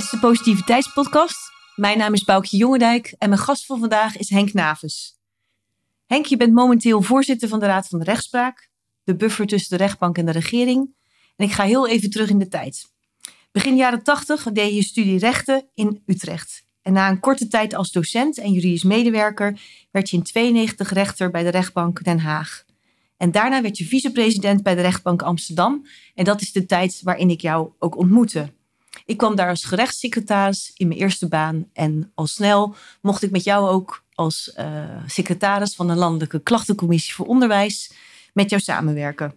Dit is de Positiviteitspodcast. Mijn naam is Boukje Jongendijk en mijn gast van vandaag is Henk Naves. Henk, je bent momenteel voorzitter van de Raad van de Rechtspraak, de buffer tussen de rechtbank en de regering. En ik ga heel even terug in de tijd. Begin jaren 80 deed je je studie rechten in Utrecht. En na een korte tijd als docent en juridisch medewerker werd je in 92 rechter bij de rechtbank Den Haag. En daarna werd je vicepresident bij de rechtbank Amsterdam. En dat is de tijd waarin ik jou ook ontmoette. Ik kwam daar als gerechtssecretaris in mijn eerste baan. En al snel mocht ik met jou ook als uh, secretaris van de Landelijke Klachtencommissie voor Onderwijs met jou samenwerken.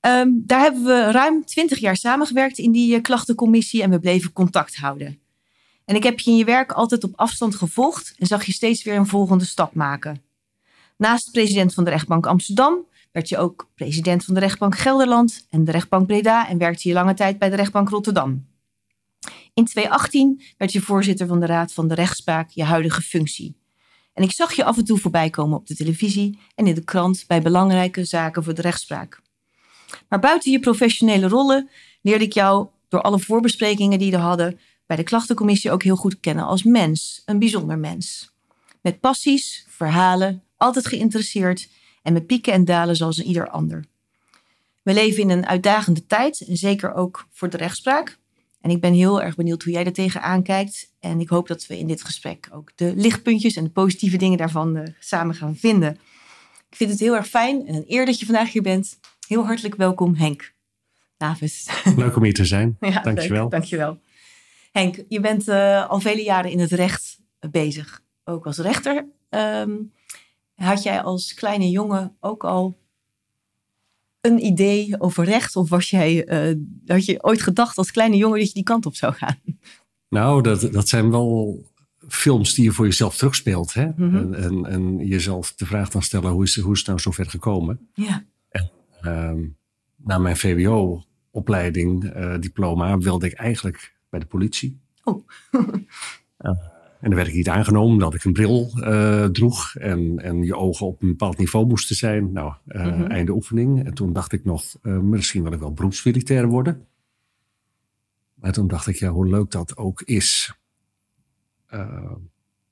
Um, daar hebben we ruim twintig jaar samengewerkt in die uh, klachtencommissie en we bleven contact houden. En ik heb je in je werk altijd op afstand gevolgd en zag je steeds weer een volgende stap maken. Naast president van de rechtbank Amsterdam werd je ook president van de rechtbank Gelderland en de rechtbank Breda en werkte je lange tijd bij de rechtbank Rotterdam. In 2018 werd je voorzitter van de Raad van de Rechtspraak, je huidige functie. En ik zag je af en toe voorbij komen op de televisie en in de krant bij belangrijke zaken voor de rechtspraak. Maar buiten je professionele rollen leerde ik jou door alle voorbesprekingen die we hadden bij de klachtencommissie ook heel goed kennen als mens, een bijzonder mens. Met passies, verhalen, altijd geïnteresseerd en met pieken en dalen zoals ieder ander. We leven in een uitdagende tijd en zeker ook voor de rechtspraak. En ik ben heel erg benieuwd hoe jij er tegenaan kijkt. En ik hoop dat we in dit gesprek ook de lichtpuntjes en de positieve dingen daarvan uh, samen gaan vinden. Ik vind het heel erg fijn en een eer dat je vandaag hier bent. Heel hartelijk welkom, Henk Navis. Leuk om hier te zijn. ja, dankjewel. Leuk, dankjewel. Henk, je bent uh, al vele jaren in het recht bezig, ook als rechter. Um, had jij als kleine jongen ook al een idee over recht? Of was jij, uh, had je ooit gedacht als kleine jongen dat je die kant op zou gaan? Nou, dat, dat zijn wel films die je voor jezelf terugspeelt. Hè? Mm -hmm. en, en, en, jezelf de vraag dan stellen, hoe is, hoe is het nou zo ver gekomen? Ja. En, uh, na mijn VWO-opleiding, uh, diploma, wilde ik eigenlijk bij de politie. Oh. En dan werd ik niet aangenomen omdat ik een bril uh, droeg en, en je ogen op een bepaald niveau moesten zijn. Nou, uh, mm -hmm. einde oefening. En toen dacht ik nog, uh, misschien wil ik wel beroepsmilitair worden. Maar toen dacht ik, ja, hoe leuk dat ook is.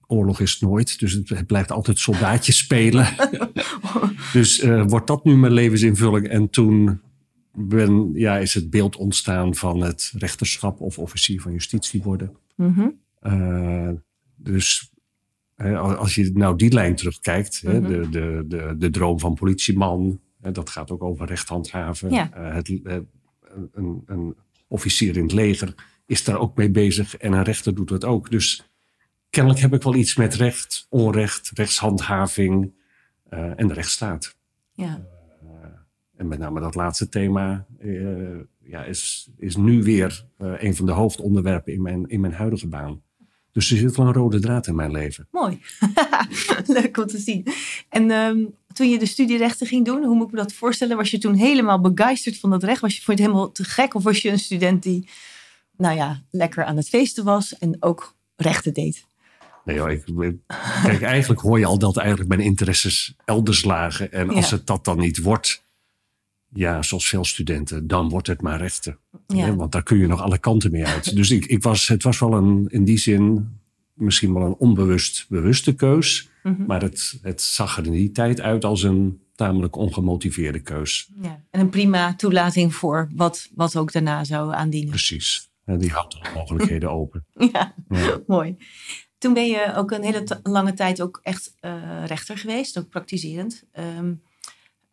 oorlog is nooit, dus het, het blijft altijd soldaatjes spelen. dus wordt dat nu mijn levensinvulling? En toen ben, ja, is het beeld ontstaan van het rechterschap of officier van justitie worden. Mm -hmm. Dus als je nou die lijn terugkijkt, mm -hmm. de, de, de, de droom van politieman, dat gaat ook over rechthandhaven. Ja. Het, een, een, officier in het leger is daar ook mee bezig en een rechter doet dat ook. Dus kennelijk heb ik wel iets met recht, onrecht, rechtshandhaving uh, en de rechtsstaat. Ja. Uh, en met name dat laatste thema uh, ja, is, is nu weer een van de hoofdonderwerpen in mijn, in mijn huidige baan. Dus er zit wel een rode draad in mijn leven. Mooi. Leuk om te zien. En um, toen je de studierechten ging doen, hoe moet ik me dat voorstellen? Was je toen helemaal begeisterd van dat recht? Was je, vond je het helemaal te gek? Of was je een student die, nou ja, lekker aan het feesten was en ook rechten deed? Nee joh, ik, kijk, eigenlijk hoor je al dat eigenlijk mijn interesses elders lagen. En als ja. het dat dan niet wordt, ja, zoals veel studenten, dan wordt het maar rechten. Ja. Want daar kun je nog alle kanten mee uit. Dus ik, ik was, het was wel een, in die zin misschien wel een onbewust bewuste keus. Mhm. Mm -hmm. Maar het, het zag er in die tijd uit als een tamelijk ongemotiveerde keus. Ja. En een prima toelating voor wat, wat ook daarna zou aandienen. Precies. En die houdt alle mogelijkheden open. Ja, ja, mooi. Toen ben je ook een hele lange tijd ook echt uh, rechter geweest, ook praktiserend. Um,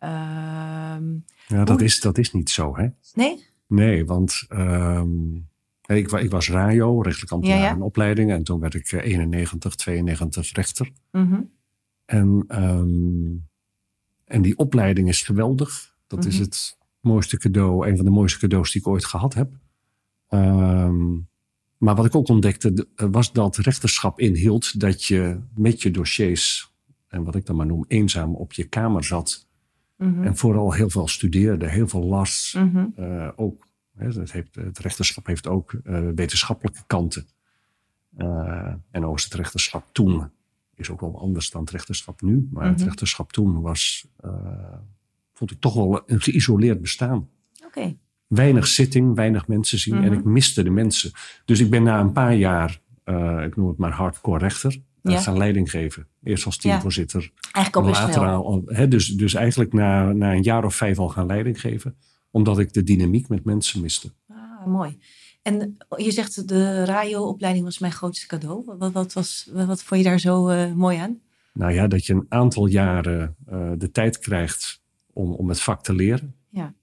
um, ja, dat is, dat is niet zo, hè? Nee? Nee, want um, ik, ik, was RAJO, rechtelijk ambtenaar ja, ja. in opleiding. En toen werd ik 91, 92 rechter. Mm -hmm. en, um, en die opleiding is geweldig. Dat mm -hmm. is het mooiste cadeau, een van de mooiste cadeaus die ik ooit gehad heb. Maar wat ik ook ontdekte, was dat rechterschap inhield dat je met je dossiers, en wat ik dan maar noem, eenzaam op je kamer zat. Mm -hmm. En vooral heel veel studeerde, heel veel las. Mm -hmm. uh, ook, hè, het, heeft, het, rechterschap heeft ook uh, wetenschappelijke kanten. Uh, en ook het rechterschap toen is ook wel anders dan het rechterschap nu. Maar mm -hmm. het Mhm. rechterschap toen was, vond ik toch wel een geïsoleerd bestaan. Okay. weinig zitting, weinig mensen zien. En Mhm. ik miste de mensen. Dus ik ben na een paar jaar, eh, ik noem het maar hardcore rechter, eh, Ja. gaan leiding geven. Eerst als teamvoorzitter, Eigenlijk al later al, dus, dus eigenlijk na, na een jaar of vijf al gaan leiding geven. Omdat ik de dynamiek met mensen miste. Ah, mooi. En je zegt de radioopleiding was mijn grootste cadeau. Wat, wat, was, wat vond je daar zo eh, mooi aan? Nou ja, dat je een aantal jaren eh, de tijd krijgt om, om het vak te leren. Ja.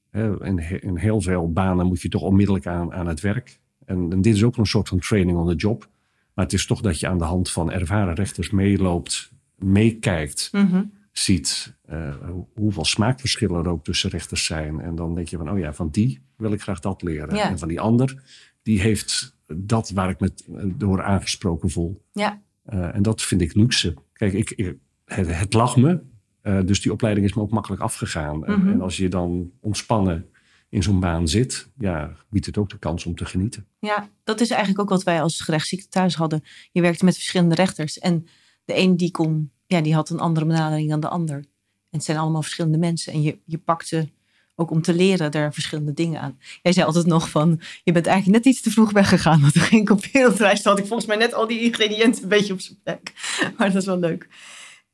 In, he- in heel veel banen moet je toch onmiddellijk aan, aan het werk. En, en dit is ook een soort van training on the job. Maar het is toch dat je aan de hand van ervaren rechters meeloopt, meekijkt, Mhm. ziet eh, hoe- hoeveel smaakverschillen er ook tussen rechters zijn. En dan denk je van, oh ja, van die wil ik graag dat leren. Ja. En van die ander, die heeft dat waar ik me door aangesproken voel. Ja, Eh, en dat vind ik luxe. Kijk, ik, ik- het, het lag me. eh, dus die opleiding is me ook makkelijk afgegaan. En- Mhm. En, als je dan ontspannen in zo'n baan zit, ja, biedt het ook de kans om te genieten. ja, dat is eigenlijk ook wat wij als gerechtsziekte hadden. Je werkte met verschillende rechters. En de een die kon, ja, die had een andere benadering dan de ander. En het zijn allemaal verschillende mensen. En je, je pakte ook om te leren daar verschillende dingen aan. Jij zei altijd nog van, je bent eigenlijk net iets te vroeg weggegaan. Want toen ging ik op wereldreis, had ik volgens mij net al die ingrediënten een beetje op zijn plek. Maar dat is wel leuk.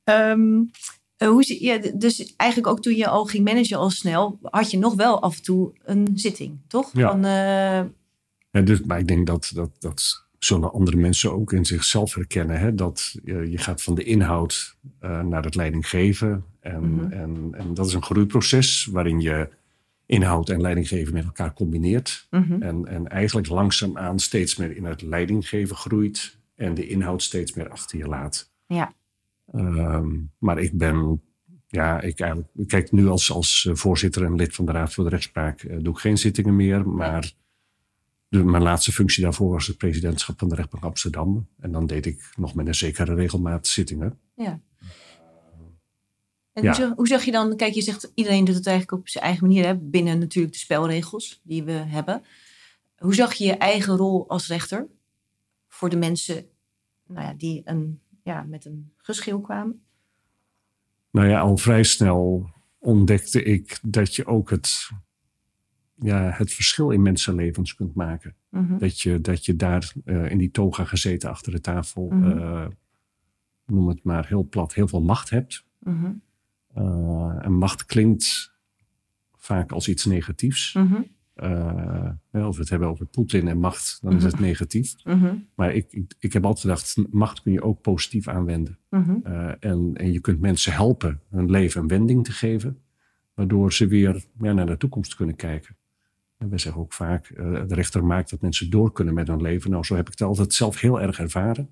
Ehm, eh, hoe, ja, dus eigenlijk ook toen je al ging managen al snel, had je nog wel af en toe een zitting, toch? Ja. Van, eh, Ja, dus, maar ik denk dat, dat, dat zullen andere mensen ook in zichzelf herkennen. Hè? Dat je, je gaat van de inhoud eh, naar het leidinggeven. En, Mhm. en, en dat is een groeiproces waarin je inhoud en leidinggeven met elkaar combineert. mhm. En, en eigenlijk langzaamaan steeds meer in het leidinggeven groeit. En de inhoud steeds meer achter je laat. Ja. Ehm, maar ik ben, ja, ik eigenlijk, kijk nu als, als eh, voorzitter en lid van de Raad voor de Rechtspraak eh, doe ik geen zittingen meer. Maar de, mijn laatste functie daarvoor was het presidentschap van de rechtbank Amsterdam. En dan deed ik nog met een zekere regelmaat zittingen. Ja. En Ja. hoe, zag, hoe zag je dan, kijk, je zegt iedereen doet het eigenlijk op zijn eigen manier, hè, binnen natuurlijk de spelregels die we hebben. Hoe zag je je eigen rol als rechter voor de mensen nou ja, die een, ja, met een geschil kwamen? Nou ja, al vrij snel ontdekte ik dat je ook het, ja, het verschil in mensenlevens kunt maken. Mhm. Dat je, dat je daar eh, in die toga gezeten achter de tafel, Mhm. eh, noem het maar heel plat, heel veel macht hebt. Mhm. Eh, en macht klinkt vaak als iets negatiefs. Mhm. Eh, hè, als we het hebben over Poetin en macht, dan is het negatief. Mhm. Maar ik, ik, ik heb altijd gedacht, macht kun je ook positief aanwenden. Mhm. Eh, en, en je kunt mensen helpen hun leven een wending te geven, waardoor ze weer ja, naar de toekomst kunnen kijken. En wij zeggen ook vaak, eh, de rechter maakt dat mensen door kunnen met hun leven. Nou, zo heb ik het altijd zelf heel erg ervaren.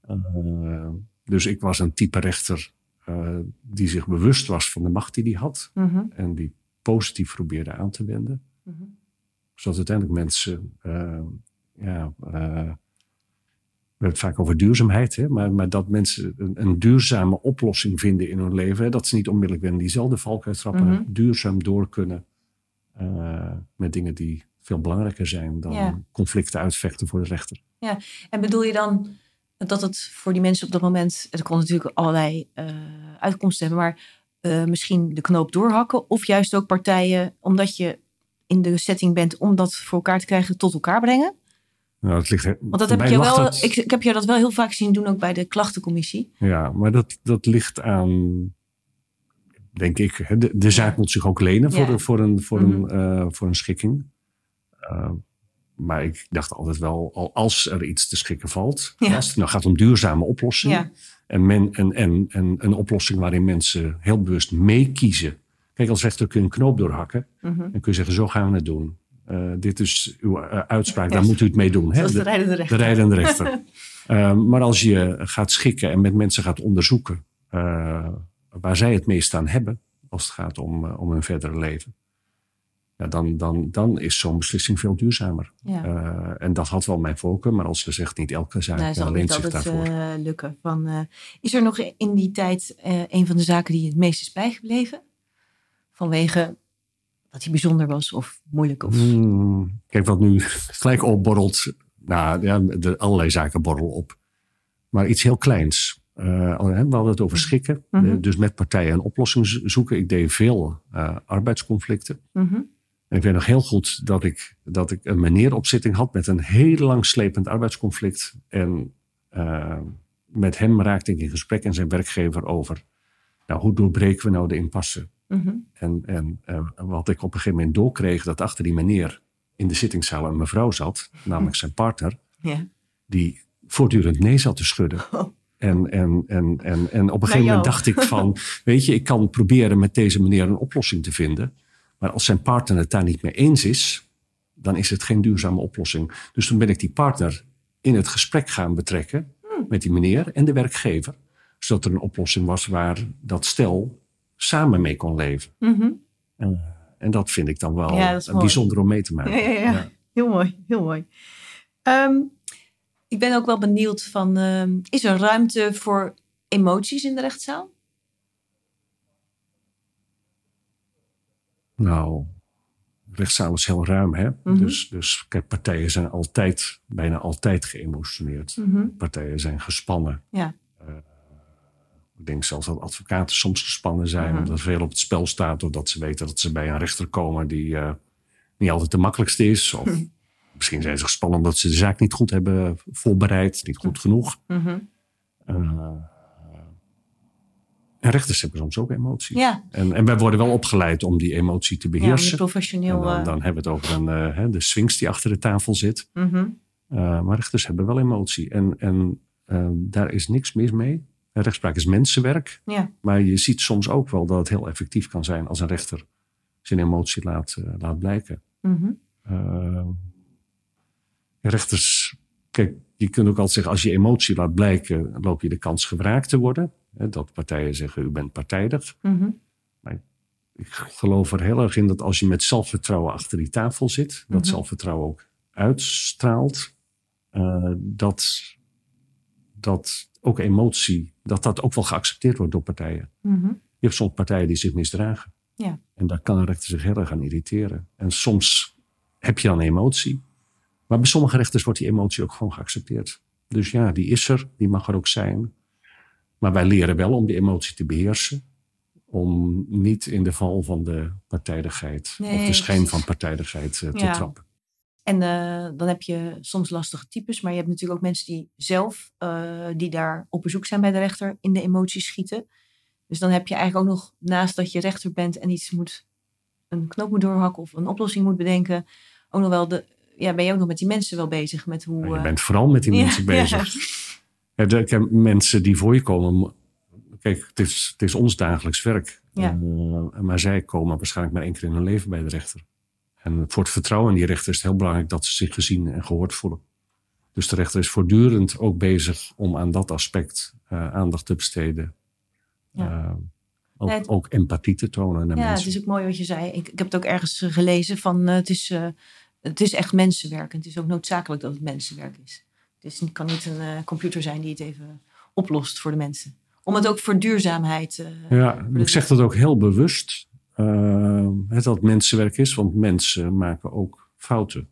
Eh, dus ik was een type rechter eh, die zich bewust was van de macht die hij had Mhm. en die positief probeerde aan te wenden. Mhm. Zodat uiteindelijk mensen, eh, ja, eh, we hebben het vaak over duurzaamheid, hè, maar, maar dat mensen een, een duurzame oplossing vinden in hun leven. Hè, dat ze niet onmiddellijk weer in diezelfde valkuil trappen, Mhm. duurzaam door kunnen eh, met dingen die veel belangrijker zijn dan Ja. conflicten uitvechten voor de rechter. En bedoel je dan dat het voor die mensen op dat moment, er kon natuurlijk allerlei uitkomsten hebben, maar misschien de knoop doorhakken of juist ook partijen, omdat je in de setting bent om dat voor elkaar te krijgen, tot elkaar brengen? Nou, het ligt, Want dat heb ik, je wel, dat- ik, ik heb je dat wel heel vaak zien doen, ook bij de klachtencommissie. Ja, maar dat, dat ligt aan, denk ik, de, de zaak moet zich ook lenen voor, Ja. de- voor, een, voor, Mhm. een, eh, voor een schikking. Eh, maar ik dacht altijd wel, al als er iets te schikken valt, Ja. als het nou gaat om duurzame oplossingen Ja. en, men, en, en, en een oplossing waarin mensen heel bewust meekiezen. Kijk, als rechter kun je een knoop doorhakken Mhm. en kun je zeggen, zo gaan we het doen. Eh, dit is uw eh, uitspraak, Ja. daar moet u het mee doen. hè? De De- rijdende de rechter. rijdende rechter. Ehm, maar als je gaat schikken en met mensen gaat onderzoeken eh, waar zij het meest aan hebben, als het gaat om, eh, om hun verdere leven, ja, dan, dan, dan is zo'n beslissing veel duurzamer. Ja. Eh, en dat had wel mijn voorkeur, maar als gezegd, niet elke zaak Nou, zal alleen zich daarvoor. eh, lukken. Van, eh, is er nog in die tijd eh, een van de zaken die je het meest is bijgebleven? Vanwege dat hij bijzonder was of moeilijk? Of... Hmm, kijk, wat nu gelijk opborrelt. Nou ja, de, allerlei zaken borrelen op. Maar iets heel kleins. Eh, we hadden het over schikken. Mhm. Eh, dus met partijen een oplossing zo- zoeken. Ik deed veel eh, arbeidsconflicten. Mhm. En ik weet nog heel goed dat ik, dat ik een meneer op zitting had met een heel lang slepend arbeidsconflict. En uh, met hem raakte ik in gesprek en zijn werkgever over, nou, hoe doorbreken we nou de impasse? Mhm. En, en uh, wat ik op een gegeven moment doorkreeg, dat achter die meneer in de zittingszaal een mevrouw zat, namelijk zijn partner, die voortdurend nee zat te schudden. Oh. En, en, en, en, en op een Naar gegeven moment dacht ik van, weet je, ik kan proberen met deze meneer een oplossing te vinden. Maar als zijn partner het daar niet mee eens is, dan is het geen duurzame oplossing. Dus toen ben ik die partner in het gesprek gaan betrekken Hmm. met die meneer en de werkgever. Zodat er een oplossing was waar dat stel samen mee kon leven. Mhm. En, en dat vind ik dan wel Ja, bijzonder om mee te maken. Ja, ja, ja. Heel mooi, heel mooi. Ehm, ik ben ook wel benieuwd van, ehm, is er ruimte voor emoties in de rechtszaal? Nou, rechtszaal is heel ruim, hè? Mhm. dus, dus kijk, partijen zijn altijd, bijna altijd geëmotioneerd. Mhm. Partijen zijn gespannen. Ja. Ik denk zelfs dat advocaten soms gespannen zijn, Mhm. omdat er veel op het spel staat, of dat ze weten dat ze bij een rechter komen die eh, niet altijd de makkelijkste is. Of Mhm. misschien zijn ze gespannen omdat ze de zaak niet goed hebben voorbereid, niet goed genoeg. Mhm. Eh, en rechters hebben soms ook emotie. Ja, En, en wij worden wel opgeleid om die emotie te ja beheersen. je professioneel... Dan, eh, dan hebben we het over een, hè, de sphinx die achter de tafel zit. Uh, maar rechters hebben wel emotie. En, en uh, daar is niks mis mee. Rechtspraak is mensenwerk. Ja. Maar je ziet soms ook wel dat het heel effectief kan zijn als een rechter zijn emotie laat, uh, laat blijken. Mhm. Uh, rechters, kijk, je kunt ook altijd zeggen, als je emotie laat blijken, loop je de kans gewraakt te worden. Hè, dat partijen zeggen, u bent partijdig. Mhm. Maar ik geloof er heel erg in dat als je met zelfvertrouwen achter die tafel zit, dat Mhm. zelfvertrouwen ook uitstraalt, uh, dat, dat ook emotie, dat dat ook wel geaccepteerd wordt door partijen. Mhm. Je hebt soms partijen die zich misdragen. Ja. En daar kan een rechter zich heel erg aan irriteren. En soms heb je dan emotie. Maar bij sommige rechters wordt die emotie ook gewoon geaccepteerd. Dus ja, die is er, die mag er ook zijn. Maar wij leren wel om die emotie te beheersen. Om niet in de val van de partijdigheid Nee, of de schijn van partijdigheid uh, te Ja. trappen. En uh, dan heb je soms lastige types, maar je hebt natuurlijk ook mensen die zelf, uh, die daar op bezoek zijn bij de rechter, in de emoties schieten. Dus dan heb je eigenlijk ook nog, naast dat je rechter bent en iets moet, een knoop moet doorhakken of een oplossing moet bedenken, ook nog wel de, ja, ben je ook nog met die mensen wel bezig met hoe. Je uh, bent vooral met die ja, mensen bezig. ja. Ja, mensen die voor je komen. Kijk, het is, het is ons dagelijks werk. Ja. Maar zij komen waarschijnlijk maar één keer in hun leven bij de rechter. En voor het vertrouwen in die rechter is het heel belangrijk dat ze zich gezien en gehoord voelen. Dus de rechter is voortdurend ook bezig om aan dat aspect uh, aandacht te besteden. Ja. Uh, ook, het- ook empathie te tonen naar Ja, mensen. het is ook mooi wat je zei. Ik, ik heb het ook ergens eh, gelezen van eh, het, is, eh, het is echt mensenwerk. En het is ook noodzakelijk dat het mensenwerk is. Het is, kan niet een eh, computer zijn die het even oplost voor de mensen. Om het ook voor duurzaamheid. eh, Ja, ik zeg dat ook heel bewust. Uh, dat het mensenwerk is, want mensen maken ook fouten.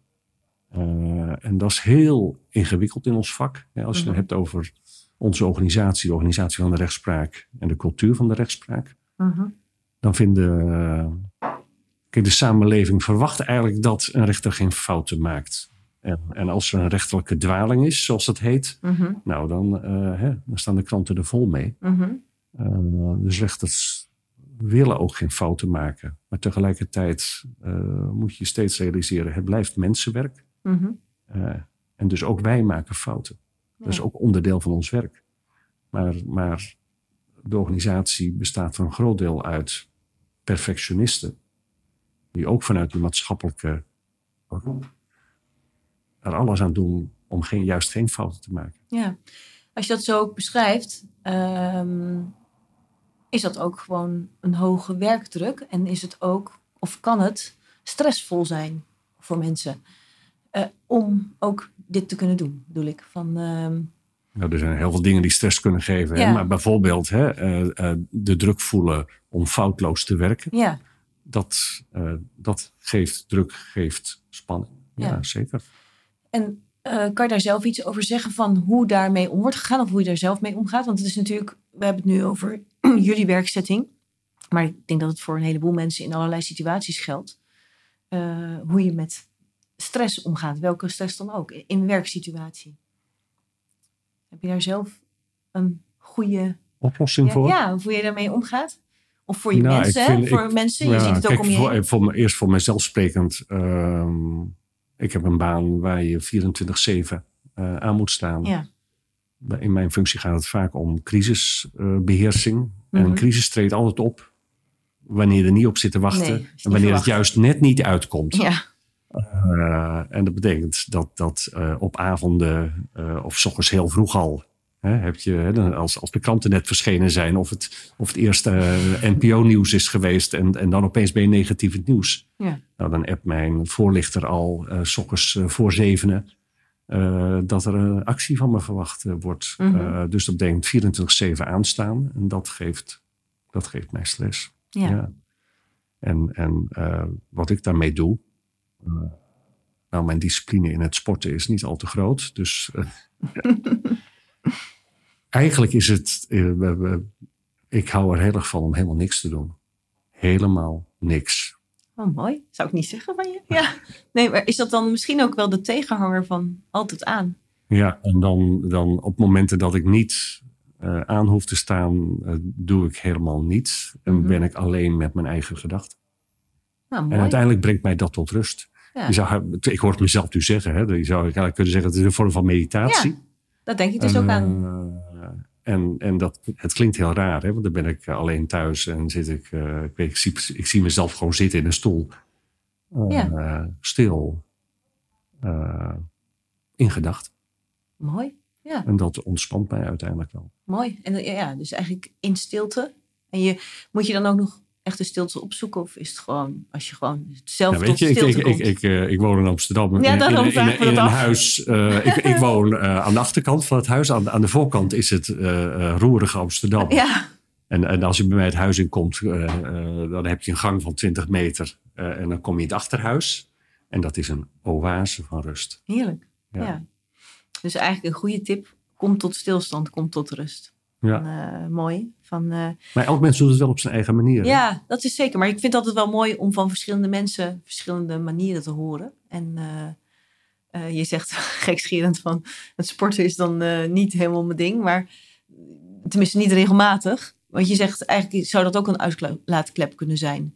Uh, en dat is heel ingewikkeld in ons vak. Als je Mhm. het hebt over onze organisatie, de organisatie van de rechtspraak en de cultuur van de rechtspraak, mhm. dan vinden. Uh, kijk, de samenleving verwacht eigenlijk dat een rechter geen fouten maakt. En, en als er een rechterlijke dwaling is, zoals dat heet, Mhm. nou dan, uh, hè, dan staan de kranten er vol mee. Mhm. Uh, dus rechters willen ook geen fouten maken. Maar tegelijkertijd uh, moet je steeds realiseren, het blijft mensenwerk. Mhm. Uh, en dus ook wij maken fouten. Dat is ook onderdeel van ons werk. Maar, maar de organisatie bestaat voor een groot deel uit perfectionisten. Die ook vanuit die maatschappelijke er alles aan doen om geen, juist geen fouten te maken. Ja, als je dat zo ook beschrijft, ehm, is dat ook gewoon een hoge werkdruk. En is het ook, of kan het, stressvol zijn voor mensen. eh, om ook dit te kunnen doen, bedoel ik. Van, ehm, Nou, er zijn heel veel dingen die stress kunnen geven. Hè? Ja. Maar bijvoorbeeld hè, eh, eh, de druk voelen om foutloos te werken. ja, Dat, dat geeft druk, geeft spanning. Ja, Ja. zeker. en kan je daar zelf iets over zeggen van hoe daarmee om wordt gegaan of hoe je daar zelf mee omgaat? Want het is natuurlijk, we hebben het nu over jullie werkzetting. Maar ik denk dat het voor een heleboel mensen in allerlei situaties geldt. eh, hoe je met stress omgaat, welke stress dan ook, in werksituatie. Heb je daar zelf een goede Oplossing ja, voor? ja, hoe je daarmee omgaat? Of voor je Nou, mensen, hè? voor ik- mensen, je Ja, ziet het ook kijk, om je voor, voor me, eerst voor mezelf sprekend. ehm, ik heb een baan waar je 24-7 eh, aan moet staan. Ja. In mijn functie gaat het vaak om crisisbeheersing. En Mhm. een crisis treedt altijd op wanneer je er niet op zit te wachten. Nee, en wanneer het juist net niet uitkomt. Ja, Eh, en dat betekent dat, dat eh, op avonden eh, of 's ochtends heel vroeg al. Hè, heb je, hè, als, als de kranten net verschenen zijn of het, of het eerste NPO-nieuws is geweest en, en dan opeens ben je negatief in het nieuws. Ja. Nou, dan appt mijn voorlichter al 's ochtends voor zevenen eh, dat er een actie van me verwacht eh, wordt. Mhm. Eh, dus dat betekent 24-7 aanstaan en dat geeft, dat geeft mij stress. ja. Ja. En, en wat ik daarmee doe. nou, mijn discipline in het sporten is niet al te groot. Dus eigenlijk is het. ik hou er heel erg van om helemaal niks te doen. Helemaal niks. Oh, mooi. Zou ik niet zeggen van je? Ja. Nee, maar is dat dan misschien ook wel de tegenhanger van altijd aan? Ja, en dan, dan op momenten dat ik niet eh, aan hoef te staan, eh, doe ik helemaal niets. En Mhm. ben ik alleen met mijn eigen gedachten. Nou, En uiteindelijk brengt mij dat tot rust. Ja. Je zou, ik hoor het mezelf nu zeggen. Hè, je zou eigenlijk kunnen zeggen het is een vorm van meditatie. Dat denk ik dus ook aan. Eh, en en dat, het klinkt heel raar, hè, want dan ben ik alleen thuis en zit ik, eh, ik, weet, ik, zie, ik zie mezelf gewoon zitten in een stoel. Eh, Ja. Stil. eh, in gedachten. Mooi. Ja, En dat ontspant mij uiteindelijk wel. mooi. En eh, ja, dus eigenlijk in stilte. En je, moet je dan ook nog echt de stilte opzoeken? Of is het gewoon, als je gewoon zelf Ja, tot weet je, ik, ik, komt? ik, ik, eh, ik woon in Amsterdam. Ja, daarom in, een af. huis. eh, ik, ik woon eh, aan de achterkant van het huis. Aan, aan de voorkant is het roerige Amsterdam. Ja, En, en als je bij mij het huis in komt, dan heb je een gang van 20 meter. en dan kom je in het achterhuis. En dat is een oase van rust. heerlijk. Ja. Ja. Dus eigenlijk een goede tip. Kom tot stilstand, kom tot rust. Ja. Eh, mooi. Van, eh, Maar elk mens doet het wel op zijn eigen manier. hè? Ja, dat is zeker. Maar ik vind het altijd wel mooi om van verschillende mensen verschillende manieren te horen. En eh, eh, je zegt gekscherend van het sporten is dan eh, niet helemaal mijn ding. Maar tenminste niet regelmatig. Want je zegt eigenlijk zou dat ook een uitlaatklep kunnen zijn.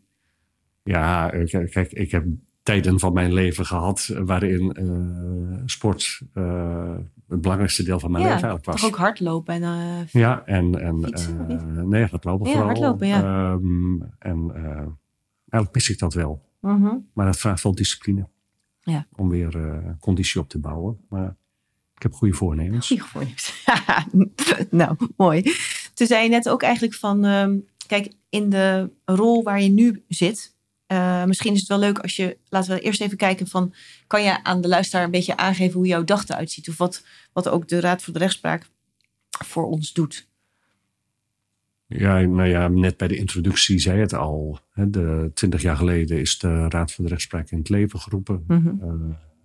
Ja, kijk, ik heb tijden van mijn leven gehad waarin eh, sport eh, het belangrijkste deel van mijn ja, leven eigenlijk was. toch ook hardlopen. En, eh, Ja, en, en Fietsen, nee, hardlopen Ja, vooral. hardlopen, ja. Ehm, en eigenlijk mis ik dat wel. mhm. Maar het vraagt wel discipline. Ja. Om weer conditie op te bouwen. Maar ik heb goede voornemens. Goeie voornemens. nou, mooi. Toen zei je net ook eigenlijk van, ehm, kijk, in de rol waar je nu zit, eh, misschien is het wel leuk als je, laten we eerst even kijken van, kan je aan de luisteraar een beetje aangeven hoe jouw dag eruit ziet? Of wat, wat ook de Raad voor de Rechtspraak voor ons doet? Ja, nou ja, net bij de introductie zei het al. Hè, de, twintig jaar geleden is de Raad voor de Rechtspraak in het leven geroepen. Mhm. Eh,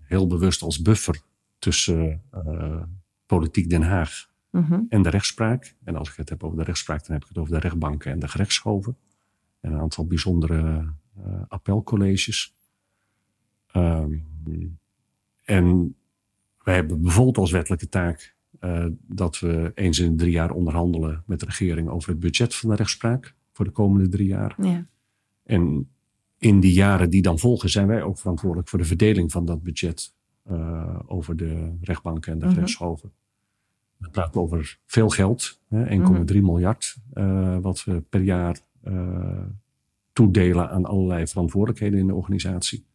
heel bewust als buffer tussen eh, politiek Den Haag Mhm. en de rechtspraak. En als ik het heb over de rechtspraak, dan heb ik het over de rechtbanken en de gerechtshoven. En een aantal bijzondere appelcolleges. Ehm, en wij hebben bijvoorbeeld als wettelijke taak eh, dat we eens in de drie jaar onderhandelen met de regering over het budget van de rechtspraak voor de komende drie jaar. Ja. En in die jaren die dan volgen zijn wij ook verantwoordelijk voor de verdeling van dat budget eh, over de rechtbanken en de Mhm. gerechtshoven. We praten over veel geld, hè, 1,3 miljard, eh, wat we per jaar eh, toedelen aan allerlei verantwoordelijkheden in de organisatie.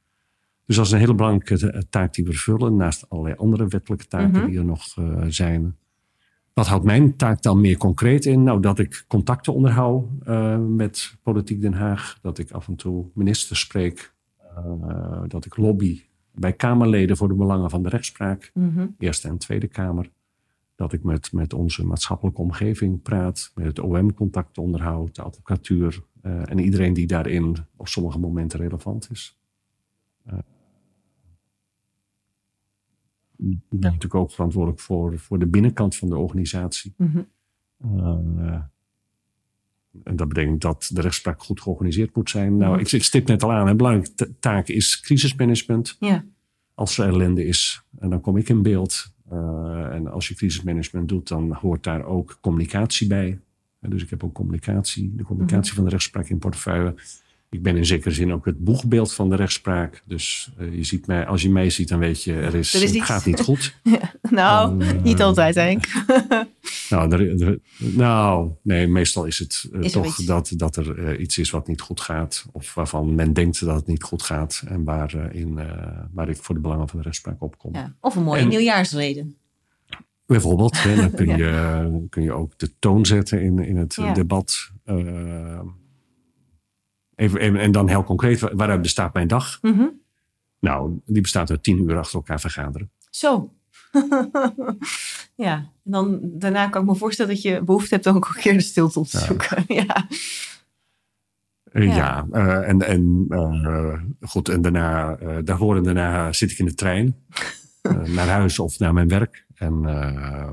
Dus dat is een hele belangrijke ta- taak die we vervullen, naast allerlei andere wettelijke taken Mhm. die er nog eh, zijn. Wat houdt mijn taak dan meer concreet in? Nou, dat ik contacten onderhoud eh, met Politiek Den Haag. Dat ik af en toe ministers spreek. eh, dat ik lobby bij Kamerleden voor de belangen van de rechtspraak. Mhm. Eerste en Tweede Kamer. Dat ik met, met onze maatschappelijke omgeving praat. Met het OM contact onderhoud. De advocatuur. Eh, en iedereen die daarin op sommige momenten relevant is. Eh, ik ben natuurlijk ook verantwoordelijk voor, voor de binnenkant van de organisatie. Mhm. Eh, en dat betekent dat de rechtspraak goed georganiseerd moet zijn. Nou, ik, ik stip net al aan, een belangrijke ta- taak is crisismanagement. Ja. Als er ellende is, en dan kom ik in beeld. En als je crisismanagement doet, dan hoort daar ook communicatie bij. Dus ik heb ook communicatie, de communicatie Mhm. van de rechtspraak in portefeuille. Ik ben in zekere zin ook het boegbeeld van de rechtspraak. Dus eh, je ziet mij, als je mij ziet, dan weet je, er is, Er is het iets. gaat niet goed. Nou, Eh, niet altijd, Henk. Nou, er- er- nou, nee, meestal is het eh, Is toch dat, dat er iets is wat niet goed gaat. Of waarvan men denkt dat het niet goed gaat. En waar, in, waar ik voor de belangen van de rechtspraak opkom. Ja. Of een mooie En- nieuwjaarsreden. Bijvoorbeeld, hè, dan kun, Ja. je, kun je ook de toon zetten in, in het Ja. debat. Eh, even, en dan heel concreet, waar- waaruit bestaat mijn dag? Mhm. Nou, die bestaat uit tien uur achter elkaar vergaderen. Zo. ja, en dan daarna kan ik me voorstellen dat je behoefte hebt om ook een keer de stilte op te Ja. zoeken. Ja. Eh, Ja. ja, eh, en, en goed, en daarna, daarvoor en daarna zit ik in de trein. naar huis of naar mijn werk. En eh,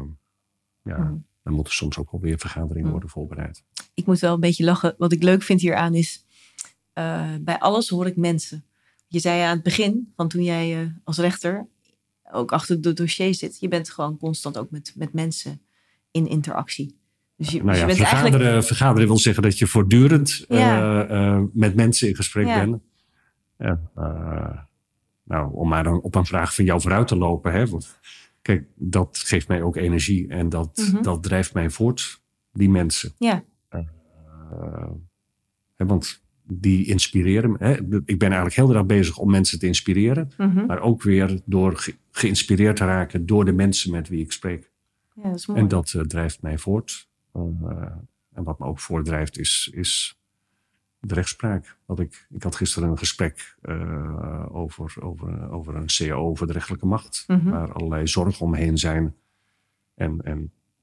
ja, Mhm. dan moeten soms ook alweer vergaderingen Mhm. worden voorbereid. Ik moet wel een beetje lachen. Wat ik leuk vind hieraan is, eh, bij alles hoor ik mensen. Je zei aan het begin, van toen jij eh, als rechter ook achter de dossier zit. Je bent gewoon constant ook met, met mensen in interactie. Dus je, Nou dus ja, je bent vergaderen, eigenlijk... vergaderen wil zeggen dat je voortdurend met mensen in gesprek Ja. bent. Ja, nou, om maar dan op een vraag van jou vooruit te lopen. Hè, want, kijk, dat geeft mij ook energie en dat, Mhm. dat drijft mij voort, die mensen. Ja. Eh, hè, want die inspireren me. Hè. Ik ben eigenlijk heel erg bezig om mensen te inspireren. Mhm. Maar ook weer door ge- geïnspireerd te raken door de mensen met wie ik spreek. ja, dat is mooi. En dat eh, drijft mij voort. Eh, en wat me ook voortdrijft is, is de rechtspraak. Wat ik, ik had gisteren een gesprek eh, over, over, over een CAO voor de rechterlijke macht. Mhm. Waar allerlei zorgen omheen zijn. En, en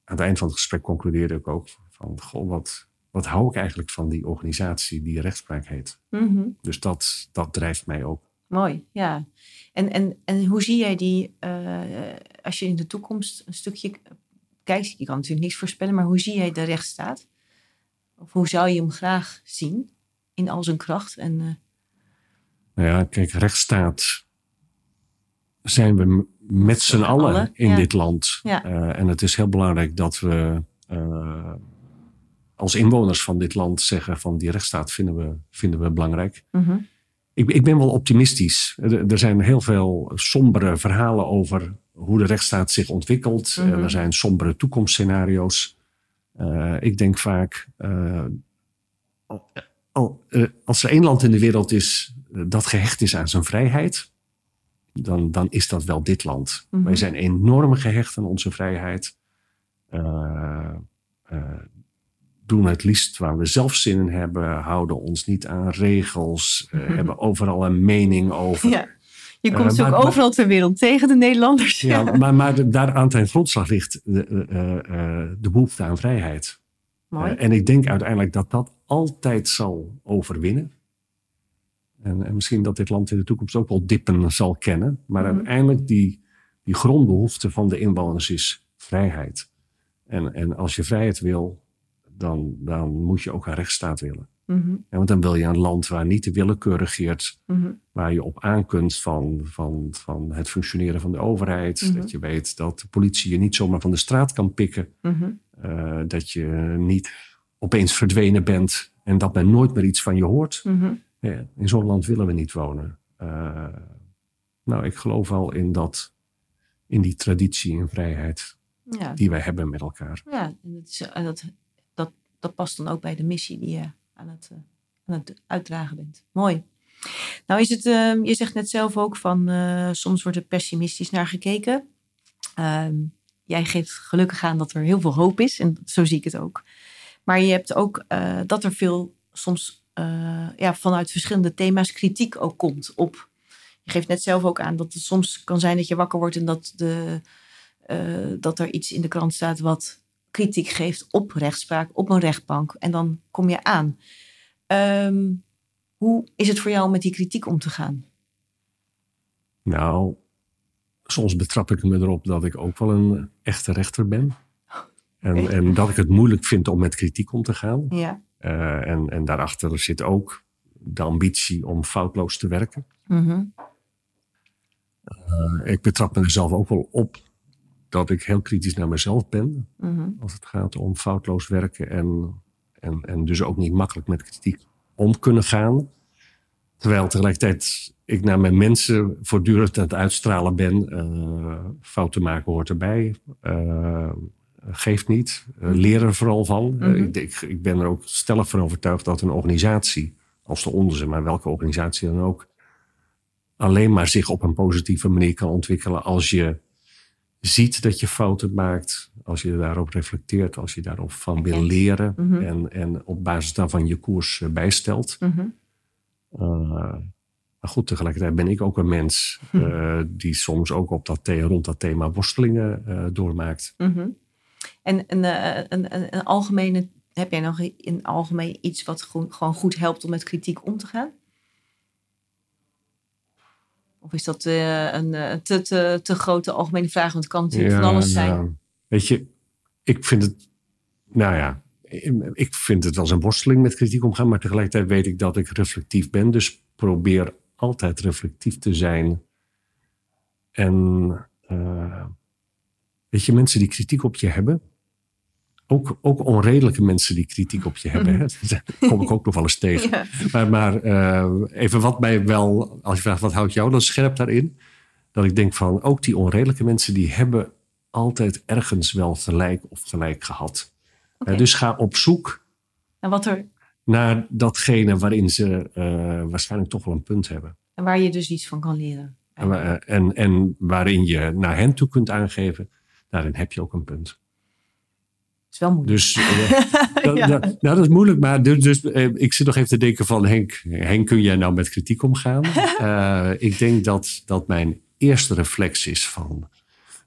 aan het eind van het gesprek concludeerde ik ook van... Goh, wat, wat hou ik eigenlijk van die organisatie die rechtspraak heet. Mhm. Dus dat, dat drijft mij ook. Mooi, ja. En, en, en hoe zie jij die, eh, als je in de toekomst een stukje kijkt, je kan natuurlijk niks voorspellen, maar hoe zie jij de rechtsstaat? Of hoe zou je hem graag zien in al zijn kracht? En, eh, Nou ja, kijk, rechtsstaat zijn we met z'n allen, allen, in ja. dit land. Ja. Eh, en het is heel belangrijk dat we eh, als inwoners van dit land zeggen van die rechtsstaat vinden we, vinden we belangrijk. mhm, Ik, ik ben wel optimistisch. Er, er zijn heel veel sombere verhalen over hoe de rechtsstaat zich ontwikkelt. Mhm. Er zijn sombere toekomstscenario's. Ik denk vaak, als er één land in de wereld is eh, dat gehecht is aan zijn vrijheid, dan, dan is dat wel dit land. Mhm. Wij zijn enorm gehecht aan onze vrijheid. Eh, eh, doen het liefst waar we zelf zin in hebben, houden ons niet aan regels, eh, Mhm. hebben overal een mening over. ja. Je komt Eh, ze ook maar- overal ter wereld tegen, de Nederlanders. Ja, maar, maar de- daar aan ten grondslag ligt de, eh, eh, de behoefte aan vrijheid. Mooi. Eh, en ik denk uiteindelijk dat dat altijd zal overwinnen. En, en misschien dat dit land in de toekomst ook wel dippen zal kennen. Maar Mhm. uiteindelijk die, die grondbehoefte van de inwoners is vrijheid. En, en als je vrijheid wil, dan, dan moet je ook een rechtsstaat willen. Mhm, Ja, want dan wil je een land waar niet de willekeur regeert, mhm, waar je op aankunt van, van, van het functioneren van de overheid. Dat je weet dat de politie je niet zomaar van de straat kan pikken. eh, dat je niet opeens verdwenen bent en dat men nooit meer iets van je hoort. Mhm. Ja, in zo'n land willen we niet wonen. Eh, nou, ik geloof wel in, dat, in die traditie en vrijheid Ja, die wij hebben met elkaar. ja en dat, is, en dat, dat, dat past dan ook bij de missie die je aan het, eh, aan het uitdragen bent. Mooi. Nou is het, eh, je zegt net zelf ook van eh, soms wordt er pessimistisch naar gekeken. Ehm, jij geeft gelukkig aan dat er heel veel hoop is en zo zie ik het ook. Maar je hebt ook eh, dat er veel soms eh, ja, vanuit verschillende thema's kritiek ook komt op. Je geeft net zelf ook aan dat het soms kan zijn dat je wakker wordt en dat, de, eh, dat er iets in de krant staat wat kritiek geeft op rechtspraak, op een rechtbank. En dan kom je aan. Ehm, hoe is het voor jou om met die kritiek om te gaan? Nou, soms betrap ik me erop dat ik ook wel een echte rechter ben. En, en dat ik het moeilijk vind om met kritiek om te gaan. Ja. Uh, en, en daarachter zit ook de ambitie om foutloos te werken. Mm uh, ik betrap mezelf ook wel op dat ik heel kritisch naar mezelf ben. Mm Als het gaat om foutloos werken en, en, en dus ook niet makkelijk met kritiek om kunnen gaan. Terwijl tegelijkertijd ik naar mijn mensen voortdurend aan het uitstralen ben. Uh, fouten maken hoort erbij. Uh, geeft niet. Uh, leren er vooral van. Mm -hmm. ik, ik, ik, ben er ook stellig van overtuigd dat een organisatie, als de onze, maar welke organisatie dan ook, alleen maar zich op een positieve manier kan ontwikkelen als je ziet dat je fouten maakt, als je daarop reflecteert, als je daarop van wil leren mm -hmm. en, en op basis daarvan je koers bijstelt. Mm -hmm. uh, maar goed, tegelijkertijd ben ik ook een mens uh, die soms ook op dat rond dat thema worstelingen uh, doormaakt. -hmm. En een, een, een, een, algemene, heb jij nog in algemeen iets wat gewoon goed helpt om met kritiek om te gaan? Of is dat uh, een te, te, te grote algemene vraag? Want het kan natuurlijk ja, van alles zijn. Nou, weet je, ik vind het, nou ja, ik vind het wel eens een worsteling met kritiek omgaan. Maar tegelijkertijd weet ik dat ik reflectief ben. Dus probeer altijd reflectief te zijn. En uh, weet je, mensen die kritiek op je hebben, ook, ook onredelijke mensen die kritiek op je hebben. Hè? Daar kom ik ook nog wel eens tegen. Ja. Maar, maar uh, even wat mij wel, als je vraagt wat houdt jou dan scherp daarin? Dat ik denk van ook die onredelijke mensen die hebben altijd ergens wel gelijk of gelijk gehad. Okay. Uh, dus ga op zoek en wat er... naar datgene waarin ze uh, waarschijnlijk toch wel een punt hebben. En waar je dus iets van kan leren. En, en, en waarin je naar hen toe kunt aangeven, daarin heb je ook een punt is wel moeilijk. Dus, uh, ja. dat, nou, dat is moeilijk. Maar dus, dus uh, ik zit nog even te denken van Henk, Henk kun jij nou met kritiek omgaan? uh, ik denk dat, dat mijn eerste reflex is van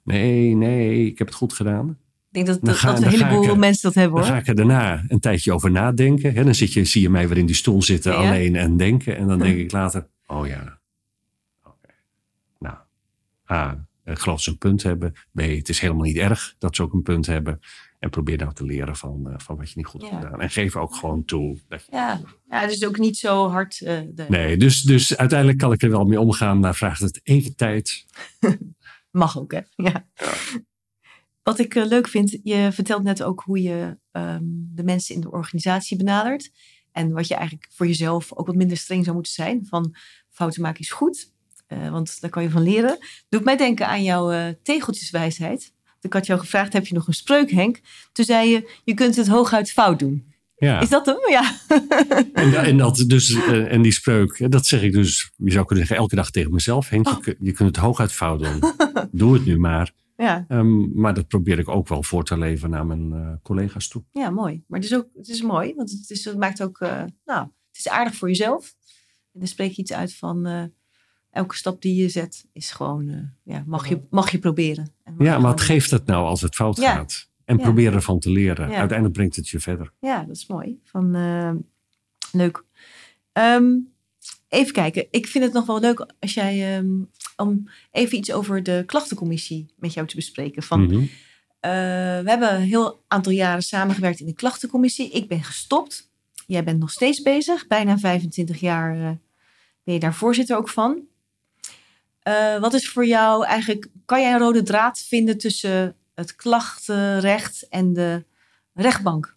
nee, nee, ik heb het goed gedaan. Ik denk dat, dat, ga, dat een heleboel mensen dat hebben hoor. Dan ga ik er daarna een tijdje over nadenken. Hè? Dan zit je, zie je mij weer in die stoel zitten ja. alleen en denken. En dan denk ik later, oh ja. Okay. Nou, A, ik geloof ze een punt hebben. B, het is helemaal niet erg dat ze ook een punt hebben. En probeer nou te leren van, uh, van wat je niet goed hebt gedaan. En geef ook gewoon toe. Dat je ja. ja, dus ook niet zo hard. Uh, de... Nee, dus, dus uiteindelijk kan ik er wel mee omgaan. Maar vraagt het even tijd. Mag ook, hè? Ja. ja. Wat ik uh, leuk vind, je vertelt net ook hoe je um, de mensen in de organisatie benadert. En wat je eigenlijk voor jezelf ook wat minder streng zou moeten zijn. Van fouten maken is goed. want daar kan je van leren. Doet mij denken aan jouw tegeltjeswijsheid. Ik had jou gevraagd, heb je nog een spreuk, Henk? Toen zei je, je kunt het hooguit fout doen. Ja. Is dat hem? Ja. En, en, dat dus, uh, en die spreuk, dat zeg ik dus, je zou kunnen zeggen, elke dag tegen mezelf. Henk, oh. je, je, kunt het hooguit fout doen. Doe het nu maar. Ja. Um, maar dat probeer ik ook wel voor te leven naar mijn uh, collega's toe. Ja, mooi. Maar het is ook het is mooi, want het, is, het maakt ook, uh, nou, het is aardig voor jezelf. En dan spreek je iets uit van, elke stap die je zet is gewoon, uh, ja, mag, je, mag je proberen. Mag ja, maar wat geeft het nou als het fout ja. gaat? En ja. probeer ervan te leren. Uiteindelijk brengt het je verder. Ja, dat is mooi. Van, uh, leuk. Um, even kijken. Ik vind het nog wel leuk als jij, um, om even iets over de klachtencommissie met jou te bespreken. Van, mm -hmm. uh, we hebben een heel aantal jaren samengewerkt in de klachtencommissie. Ik ben gestopt. Jij bent nog steeds bezig. Bijna 25 jaar ben je daar voorzitter ook van. Uh, wat is voor jou eigenlijk, kan jij een rode draad vinden tussen het klachtenrecht en de rechtbank?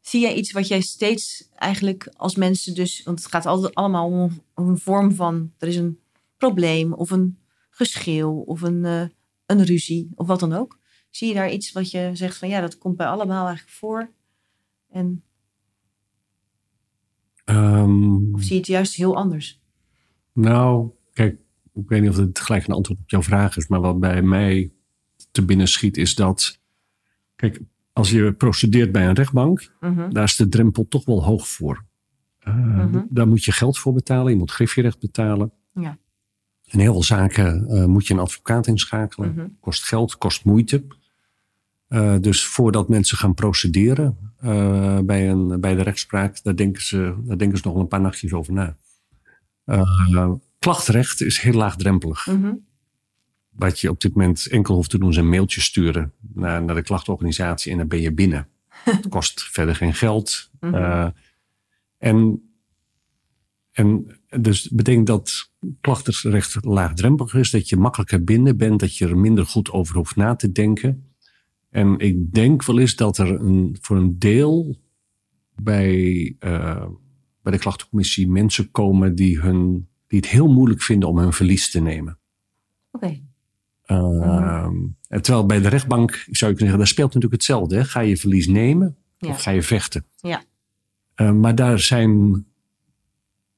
Zie jij iets wat jij steeds eigenlijk als mensen dus, want het gaat altijd allemaal om, om een vorm van, er is een probleem of een geschil of een, uh, een ruzie of wat dan ook. Zie je daar iets wat je zegt van ja, dat komt bij allemaal eigenlijk voor? En... Um, of zie je het juist heel anders? Nou, kijk, ik weet niet of het gelijk een antwoord op jouw vraag is, maar wat bij mij te binnen schiet is dat, kijk, als je procedeert bij een rechtbank, uh-huh. daar is de drempel toch wel hoog voor. Uh, uh-huh. Daar moet je geld voor betalen, je moet griffierecht betalen. Ja. In heel veel zaken uh, moet je een advocaat inschakelen. Uh-huh. Kost geld, kost moeite. Uh, dus voordat mensen gaan procederen bij, een, bij de rechtspraak, daar denken, ze, daar denken ze nog een paar nachtjes over na. Klachtrecht is heel laagdrempelig. Mm -hmm. Wat je op dit moment enkel hoeft te doen is een mailtje sturen naar, naar de klachtorganisatie en dan ben je binnen. Het kost verder geen geld. Eh, en, en dus betekent dat klachtenrecht laagdrempelig is, dat je makkelijker binnen bent, dat je er minder goed over hoeft na te denken. En ik denk wel eens dat er een, voor een deel bij, eh, bij de klachtencommissie mensen komen die, hun, die het heel moeilijk vinden om hun verlies te nemen. Oké. Ehm, terwijl bij de rechtbank zou je kunnen zeggen, daar speelt natuurlijk hetzelfde. Hè? Ga je verlies nemen Ja. of ga je vechten? Ja. Eh, maar daar zijn,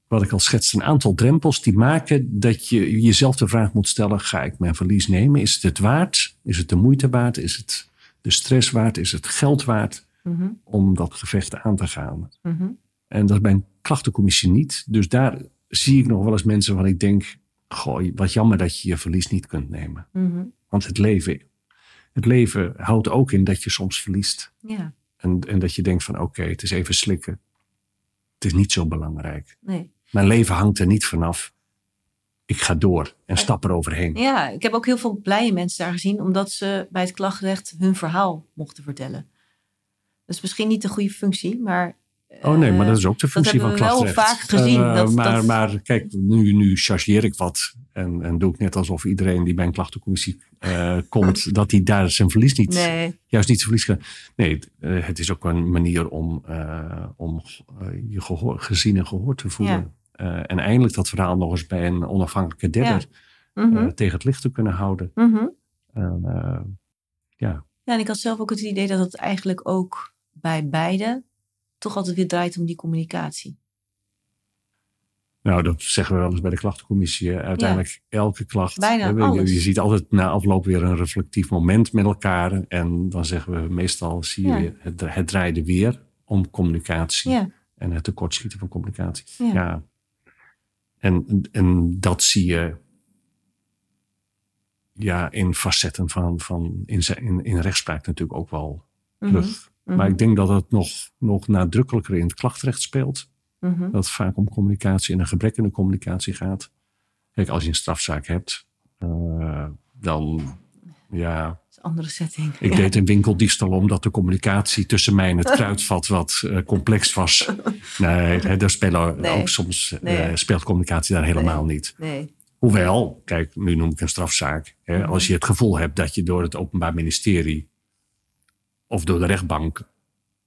wat ik al schetste, een aantal drempels die maken dat je jezelf de vraag moet stellen: ga ik mijn verlies nemen? Is het het waard? Is het de moeite waard? Is het de stress waard? Is het geld waard Mhm. om dat gevecht aan te gaan? Mhm. En dat is bij een klachtencommissie niet. Dus daar zie ik nog wel eens mensen waarvan ik denk: goh, wat jammer dat je je verlies niet kunt nemen. Mhm. Want het leven, het leven houdt ook in dat je soms verliest. Ja, En, en dat je denkt van oké, het is even slikken. Het is niet zo belangrijk. nee. Mijn leven hangt er niet vanaf. Ik ga door en stap er overheen. Ja, ik heb ook heel veel blije mensen daar gezien, omdat ze bij het klachtrecht hun verhaal mochten vertellen. Dat is misschien niet de goede functie, maar. Oh nee, maar eh, dat is ook de functie van hebben we wel vaak gezien, Eh, dat- maar, dat- maar kijk, nu, nu chargeer ik wat. En, en doe ik net alsof iedereen die bij een klachtencommissie eh, komt, dat hij daar zijn verlies niet, Nee, juist niet zijn verlies kan. Nee, het is ook een manier om, om je gehoor, gezien en gehoord te voelen. Ja. En eindelijk dat verhaal nog eens bij een onafhankelijke derde Mhm, tegen het licht te kunnen houden. mhm. Ja. Ja, en ik had zelf ook het idee dat het eigenlijk ook bij beide toch altijd weer draait om die communicatie. Nou, dat zeggen we wel eens bij de klachtencommissie. Uiteindelijk elke klacht. Bijna alles. Je, ziet altijd na afloop weer een reflectief moment met elkaar. En dan zeggen we meestal, zie je Ja. het, het draaide weer om communicatie. Ja, En het tekortschieten van communicatie. Ja. En, en dat zie je ja, in facetten van, van in, in, in rechtspraak natuurlijk ook wel mhm, terug. Mhm, Maar ik denk dat het nog, nog nadrukkelijker in het klachtrecht speelt. mhm. Dat het vaak om communicatie en een gebrek in de communicatie gaat. Kijk, als je een strafzaak hebt, eh, dan ja, Dat is een andere setting. ik Ja. deed een winkeldiefstal omdat de communicatie tussen mij en het kruidvat wat eh, complex was. Nee, hè, daar spelen Nee. ook soms eh, speelt communicatie daar helemaal niet. Nee. Hoewel, kijk, nu noem ik een strafzaak. Hè, Mhm. Als je het gevoel hebt dat je door het Openbaar Ministerie of door de rechtbank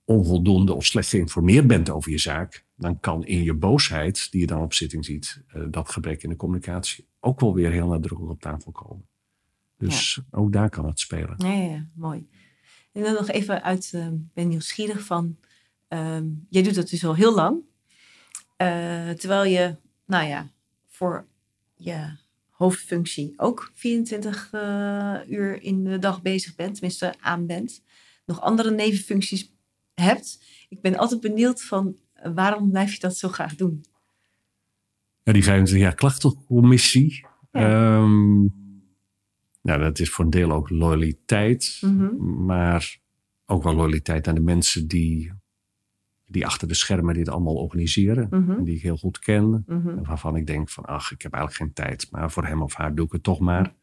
onvoldoende of slecht geïnformeerd bent over je zaak, dan kan in je boosheid, die je dan op zitting ziet, eh, dat gebrek in de communicatie ook wel weer heel nadrukkelijk op tafel komen. Dus ook daar kan het spelen. Ja, mooi. En dan nog even uit, ik ben nieuwsgierig van, ehm, jij doet dat dus al heel lang. Eh, terwijl je, nou ja, voor je hoofdfunctie ook 24 eh, uur in de dag bezig bent, tenminste aan bent. Nog andere nevenfuncties hebt. Ik ben altijd benieuwd van, eh, waarom blijf je dat zo graag doen? Ja, die 25 jaar klachtencommissie. Ja. ehm, nou, dat is voor een deel ook loyaliteit. Mhm. Maar ook wel loyaliteit aan de mensen die, die achter de schermen dit allemaal organiseren. Mhm. En die ik heel goed ken. Mhm. En waarvan ik denk van, ach, ik heb eigenlijk geen tijd. Maar voor hem of haar doe ik het toch maar.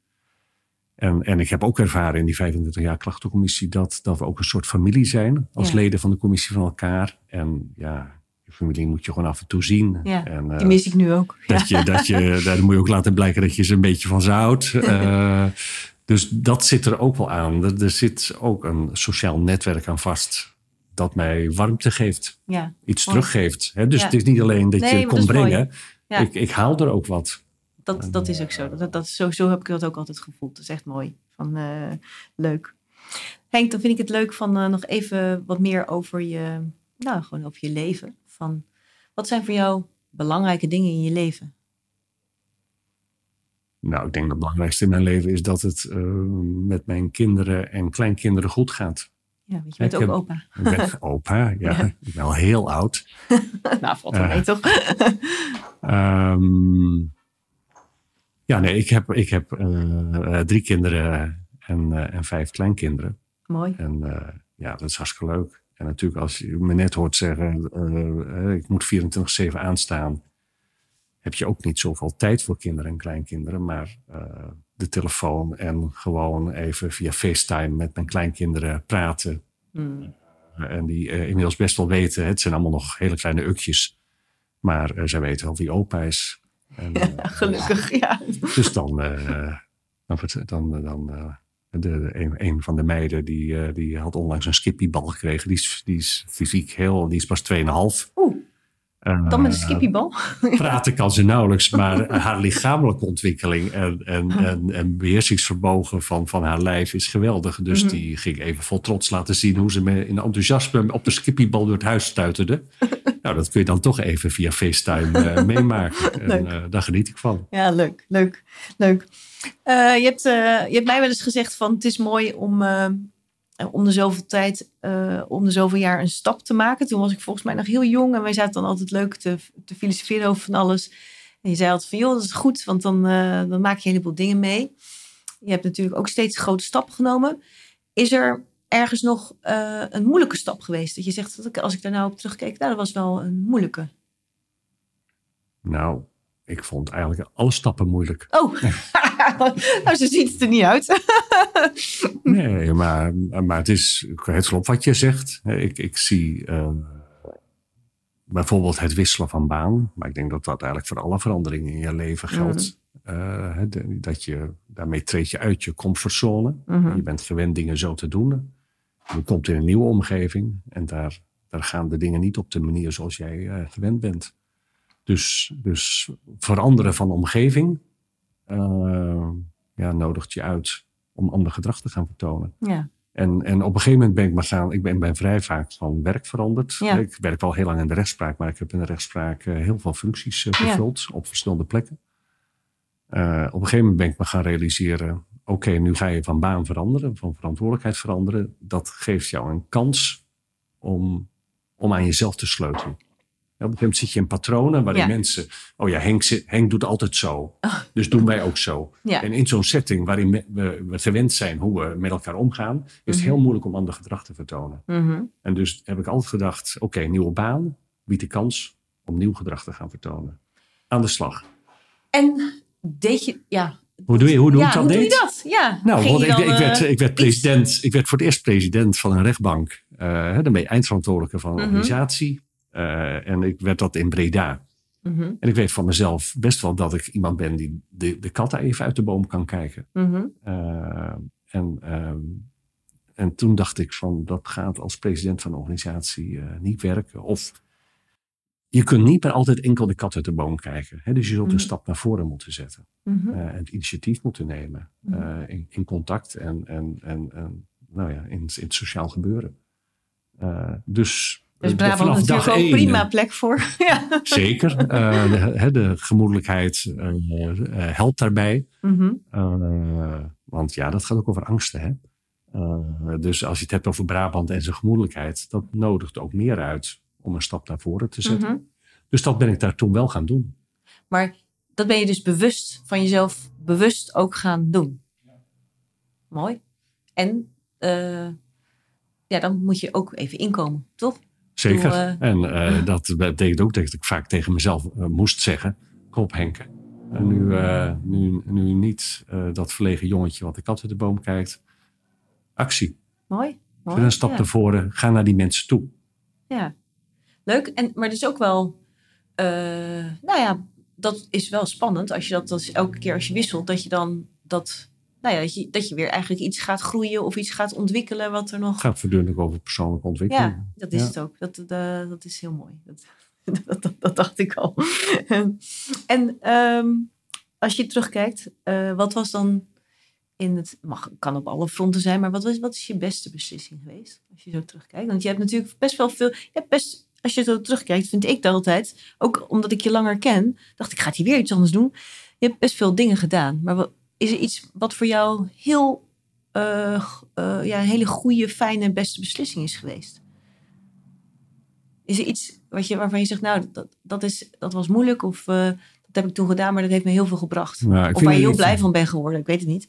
En, en ik heb ook ervaren in die 25 jaar klachtencommissie... dat, dat we ook een soort familie zijn. Als Ja. leden van de commissie van elkaar. En ja, je familie moet je gewoon af en toe zien. Ja, en, eh, Die mis ik nu ook. Ja. dat je, dat je, daar moet je ook laten blijken dat je ze een beetje van ze houdt. Eh, dus dat zit er ook wel aan. Er, er zit ook een sociaal netwerk aan vast. Dat mij warmte geeft. ja. Iets Mooi. teruggeeft. Hè? Dus het is niet alleen dat Nee, je het kon brengen. Ik, ik haal er ook wat. Dat, dat is ook zo. Dat, dat, zo, zo heb ik dat ook altijd gevoeld. Dat is echt mooi. Van, eh, leuk. Henk, dan vind ik het leuk van eh, nog even wat meer over je, nou, gewoon over je leven. Van, wat zijn voor jou belangrijke dingen in je leven? Nou, ik denk dat het belangrijkste in mijn leven is dat het eh, met mijn kinderen en kleinkinderen goed gaat. Ja, want je bent Ik ook heb- opa. Ik ben opa, ja. Ja. Ik ben al heel oud. nou, valt wel Eh. mee, toch? Ehm, ja, nee, ik heb, ik heb eh, eh, drie kinderen en, eh, en vijf kleinkinderen. mooi. En ja, dat is hartstikke leuk. En natuurlijk, als je me net hoort zeggen, ik moet 24-7 aanstaan, heb je ook niet zoveel tijd voor kinderen en kleinkinderen. Maar de telefoon en gewoon even via FaceTime met mijn kleinkinderen praten. Hmm. en die inmiddels best wel weten, het zijn allemaal nog hele kleine ukjes. Maar zij weten wel wie opa is. En, ja, gelukkig, ja. Dus dan, dan, dan, dan de, een, een, van de meiden die, die had onlangs een skippybal gekregen. Die is, die is fysiek heel, die is pas 2,5. Oeh. Dan met een skippybal? praten kan ze nauwelijks, maar haar lichamelijke ontwikkeling en, en, en, en beheersingsvermogen van, van haar lijf is geweldig. Dus mm -hmm. die ging even vol trots laten zien hoe ze me in enthousiasme op de skippybal door het huis stuiterde. nou, dat kun je dan toch even via FaceTime uh, meemaken. En uh, daar geniet ik van. Ja, leuk, leuk, leuk. Je, hebt, je hebt mij wel eens gezegd van het is mooi om om de zoveel tijd, uh, om de zoveel jaar een stap te maken. Toen was ik volgens mij nog heel jong en wij zaten dan altijd leuk te, te filosoferen over van alles. En je zei altijd van, joh, dat is goed, want dan, uh, dan maak je een heleboel dingen mee. Je hebt natuurlijk ook steeds grote stappen genomen. Is er ergens nog uh, een moeilijke stap geweest? Dat je zegt, dat ik, als ik daar nou op terugkeek, nou, dat was wel een moeilijke. Nou, ik vond eigenlijk alle stappen moeilijk. Oh, nou, zo ziet het er niet uit. nee, maar, maar het is het klopt wat je zegt. Ik, ik zie uh, bijvoorbeeld het wisselen van baan. Maar ik denk dat dat eigenlijk voor alle veranderingen in je leven geldt. Mm. Uh, dat je, daarmee treed je uit je comfortzone. Mm -hmm. Je bent gewend dingen zo te doen. Je komt in een nieuwe omgeving en daar, daar gaan de dingen niet op de manier zoals jij uh, gewend bent. Dus, dus veranderen van omgeving uh, ja, nodigt je uit om ander gedrag te gaan vertonen. Ja. En, en op een gegeven moment ben ik maar gaan, ik ben, ben vrij vaak van werk veranderd. Ja. Ik werk wel heel lang in de rechtspraak, maar ik heb in de rechtspraak uh, heel veel functies uh, vervuld ja. op verschillende plekken. op een gegeven moment ben ik me gaan realiseren, oké, okay, nu ga je van baan veranderen, van verantwoordelijkheid veranderen. Dat geeft jou een kans om, om aan jezelf te sleutelen. Op een gegeven moment zit je in patronen waarin ja. mensen. Oh ja, Henk, Henk doet altijd zo. Oh. Dus doen wij ook zo. Ja. En in zo'n setting waarin we, we, gewend zijn hoe we met elkaar omgaan, is het Mhm. heel moeilijk om ander gedrag te vertonen. Mhm. En dus heb ik altijd gedacht: oké, nieuwe baan biedt de kans om nieuw gedrag te gaan vertonen. Aan de slag. En deed je, ja. Hoe doe je, hoe doe ja, ik dat? hoe doe je dat? Ja. Nou, Ging want je ik, dan, ik, werd, eh, ik werd president. Ik werd voor het eerst president van een rechtbank. Eh, hè, dan ben je eindverantwoordelijke van een Mhm. organisatie. Eh, en ik werd dat in Breda. mhm, En ik weet van mezelf best wel dat ik iemand ben die de, de katten even uit de boom kan kijken. mhm. Uh, en, ehm, en toen dacht ik van dat gaat als president van een organisatie niet werken. Of je kunt niet meer altijd enkel de kat uit de boom kijken. Hè? Dus je zult Mhm. een stap naar voren moeten zetten. mhm. En het initiatief moeten nemen. Mhm. In, in, contact en, en, en, en nou ja, in, in het sociaal gebeuren. Dus Dus eh, Brabant is natuurlijk ook één, prima plek voor. ja. Zeker. Uh, de, de gemoedelijkheid uh, uh, helpt daarbij. Mhm. Want ja, dat gaat ook over angsten. Hè? dus als je het hebt over Brabant en zijn gemoedelijkheid, dat nodigt ook meer uit om een stap naar voren te zetten. Mhm. Dus dat ben ik daar toen wel gaan doen. Maar dat ben je dus bewust van jezelf, bewust ook gaan doen. Mooi. En uh, ja, dan moet je ook even inkomen, toch? Zeker. En uh, dat betekent ook dat ik vaak tegen mezelf moest zeggen: Kom op, Henk. En nu, uh, nu, nu niet dat verlegen jongetje wat de kat uit de boom kijkt. Actie. Mooi. mooi een stap ja. naar voren. Ga naar die mensen toe. Ja, leuk. En, maar dus ook wel, uh, nou ja, dat is wel spannend als je dat, dat elke keer als je wisselt, dat je dan dat, nou ja, dat je, dat je weer eigenlijk iets gaat groeien of iets gaat ontwikkelen wat er nog. Gaat voortdurend over persoonlijke ontwikkeling. Ja, dat is Ja. het ook. Dat, dat, dat is heel mooi. Dat, dat, dacht ik al. en ehm, als je terugkijkt, uh, wat was dan in het, mag, kan op alle fronten zijn, maar wat, was, wat is je beste beslissing geweest? Als je zo terugkijkt. Want je hebt natuurlijk best wel veel, je hebt best, als je zo terugkijkt, vind ik dat altijd, ook omdat ik je langer ken, dacht ik, gaat hij weer iets anders doen? Je hebt best veel dingen gedaan, maar wat, is er iets wat voor jou heel, uh, uh, ja, een hele goede, fijne, beste beslissing is geweest? Is er iets wat je, waarvan je zegt, nou, dat, dat, is, dat was moeilijk of uh, dat heb ik toen gedaan, maar dat heeft me heel veel gebracht? Nou, of waar je heel blij van bent geworden, ik weet het niet.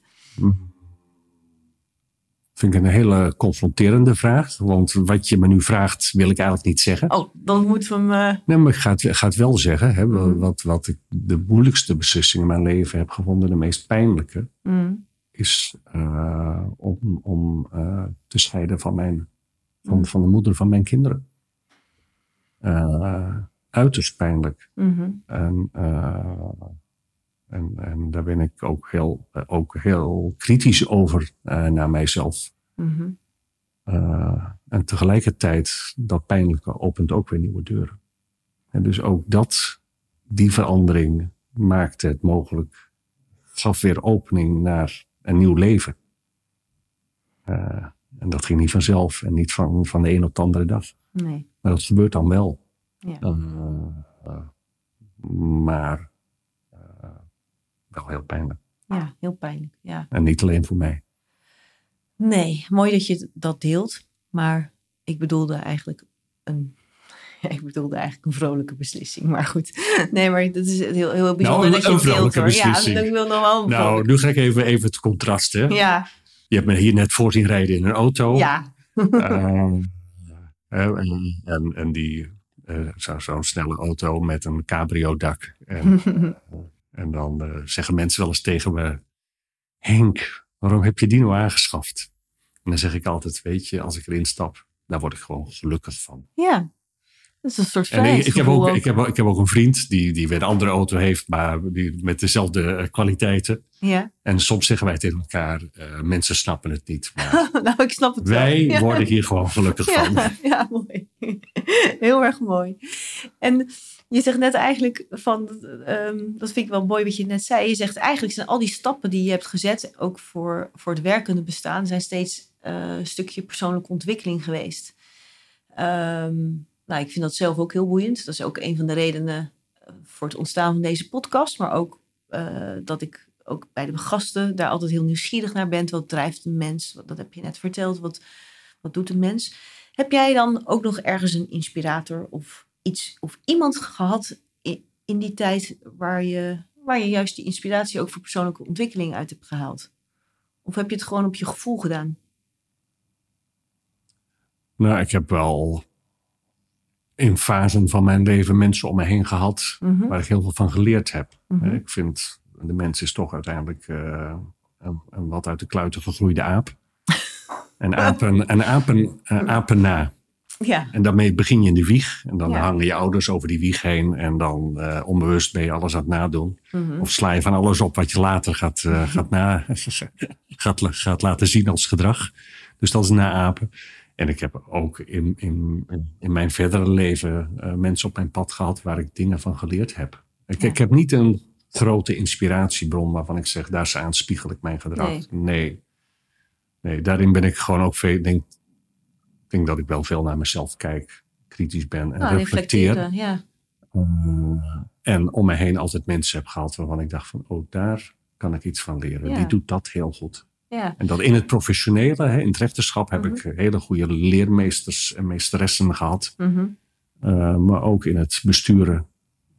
Vind ik een hele confronterende vraag. Want wat je me nu vraagt, wil ik eigenlijk niet zeggen. Oh, dan moeten we hem. Uh... Nee, maar ik ga het, ga het wel zeggen. Hè, mm. wat, wat ik de moeilijkste beslissing in mijn leven heb gevonden, de meest pijnlijke, mm. is uh, om, om uh, te scheiden van mijn, van van, Mm. van de moeder van mijn kinderen. Eh, uiterst pijnlijk. Mhm. En, eh, en, en daar ben ik ook heel, eh, ook heel kritisch over eh, naar mijzelf. Mhm. Eh, en tegelijkertijd, dat pijnlijke opent ook weer nieuwe deuren. En dus ook dat, die verandering maakte het mogelijk, gaf weer opening naar een nieuw leven. Eh, en dat ging niet vanzelf en niet van, van de een op de andere dag. Nee. Maar dat gebeurt dan wel. Ja. Maar wel heel pijnlijk. ja, heel pijnlijk. Ja. En niet alleen voor mij. Nee, mooi dat je dat deelt. Maar ik bedoelde eigenlijk een. Ja, ik bedoelde eigenlijk een vrolijke beslissing. Maar goed. Nee, maar dat is heel, heel bijzonder een- dat je een deelt vrolijke hoor. beslissing. Ja, ik wil nog wel Nou, nu ga ik even, even het contrast. Hè? Ja, Je hebt me hier net voor zien rijden in een auto. ja. Ehm, eh, en, en, en die, zo- zo'n snelle auto met een cabrio-dak. En, en dan eh, zeggen mensen wel eens tegen me: Henk, waarom heb je die nou aangeschaft? En dan zeg ik altijd: Weet je, als ik erin stap, daar word ik gewoon gelukkig van. ja. Dat is een soort En ik, ik, heb ook, ik, heb, ik heb ook een vriend die, die weer een andere auto heeft, maar die, met dezelfde eh, kwaliteiten. Ja. En soms zeggen wij tegen elkaar: eh, Mensen snappen het niet. Maar nou, ik snap het wel. wij Ja. worden hier gewoon gelukkig van. Ja, mooi. Heel erg mooi. En je zegt net eigenlijk van, ehm, dat vind ik wel mooi wat je net zei. Je zegt eigenlijk zijn al die stappen die je hebt gezet, ook voor, voor het werkende bestaan, zijn steeds eh, een stukje persoonlijke ontwikkeling geweest. Ehm, nou, ik vind dat zelf ook heel boeiend. Dat is ook een van de redenen eh, voor het ontstaan van deze podcast, maar ook eh, dat ik ook bij de gasten daar altijd heel nieuwsgierig naar ben. Wat drijft een mens? Dat heb je net verteld. Wat, wat doet een mens? Heb jij dan ook nog ergens een inspirator of iets of iemand gehad in, in die tijd waar je, waar je juist die inspiratie ook voor persoonlijke ontwikkeling uit hebt gehaald? Of heb je het gewoon op je gevoel gedaan? Nou, ik heb wel in fasen van mijn leven mensen om me heen gehad Mhm, waar ik heel veel van geleerd heb. mhm. Ik vind, de mens is toch uiteindelijk eh, een, een wat uit de kluiten gegroeide aap. En apen, en apen, eh, apen na. Ja, En daarmee begin je in de wieg. En dan Ja. hangen je ouders over die wieg heen. En dan eh, onbewust ben je alles aan het nadoen. mhm, Of sla je van alles op wat je later gaat, eh, gaat, na, gaat, gaat laten zien als gedrag. Dus dat is naapen. En ik heb ook in, in, in mijn verdere leven eh, mensen op mijn pad gehad waar ik dingen van geleerd heb. Ik, Ja. ik heb niet een grote inspiratiebron waarvan ik zeg, daar aan spiegel ik mijn gedrag. Nee. Nee. nee. daarin ben ik gewoon ook veel, denk, denk dat ik wel veel naar mezelf kijk, kritisch ben en nou, reflecteer. Ja, Eh, en om me heen altijd mensen heb gehad waarvan ik dacht van, oh, daar kan ik iets van leren. Ja. Die doet dat heel goed. ja, En dat in het professionele, hè, in het rechterschap, heb Mhm. ik hele goede leermeesters en meesteressen gehad. mhm, Eh, maar ook in het besturen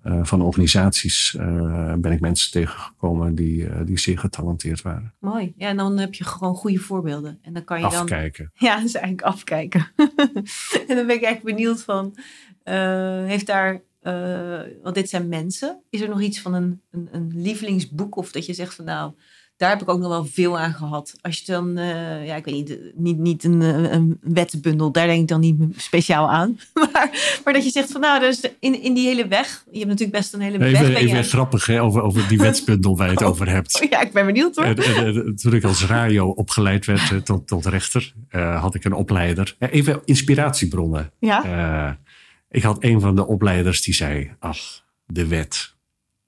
eh, van organisaties eh, ben ik mensen tegengekomen die, eh, die zeer getalenteerd waren. mooi. Ja, en dan heb je gewoon goede voorbeelden. En dan kan je dan Afkijken. Ja, dat is eigenlijk afkijken. en dan ben ik eigenlijk benieuwd van, heeft daar, want dit zijn mensen, is er nog iets van een, een, een lievelingsboek of dat je zegt van nou, daar heb ik ook nog wel veel aan gehad. Als je dan, eh, ja, ik weet niet, niet, niet een, eh, een wettenbundel, daar denk ik dan niet speciaal aan. maar, maar dat je zegt van nou, dus in, in die hele weg, je hebt natuurlijk best een hele weg. Even, je- grappig hè, over, over die wetsbundel waar je het over hebt. Oh, ja, ik ben benieuwd hoor. En, en, en toen ik als radio opgeleid werd eh, tot, tot rechter, had ik een opleider. Even inspiratiebronnen. ja, ik had een van de opleiders die zei: Ach, de wet.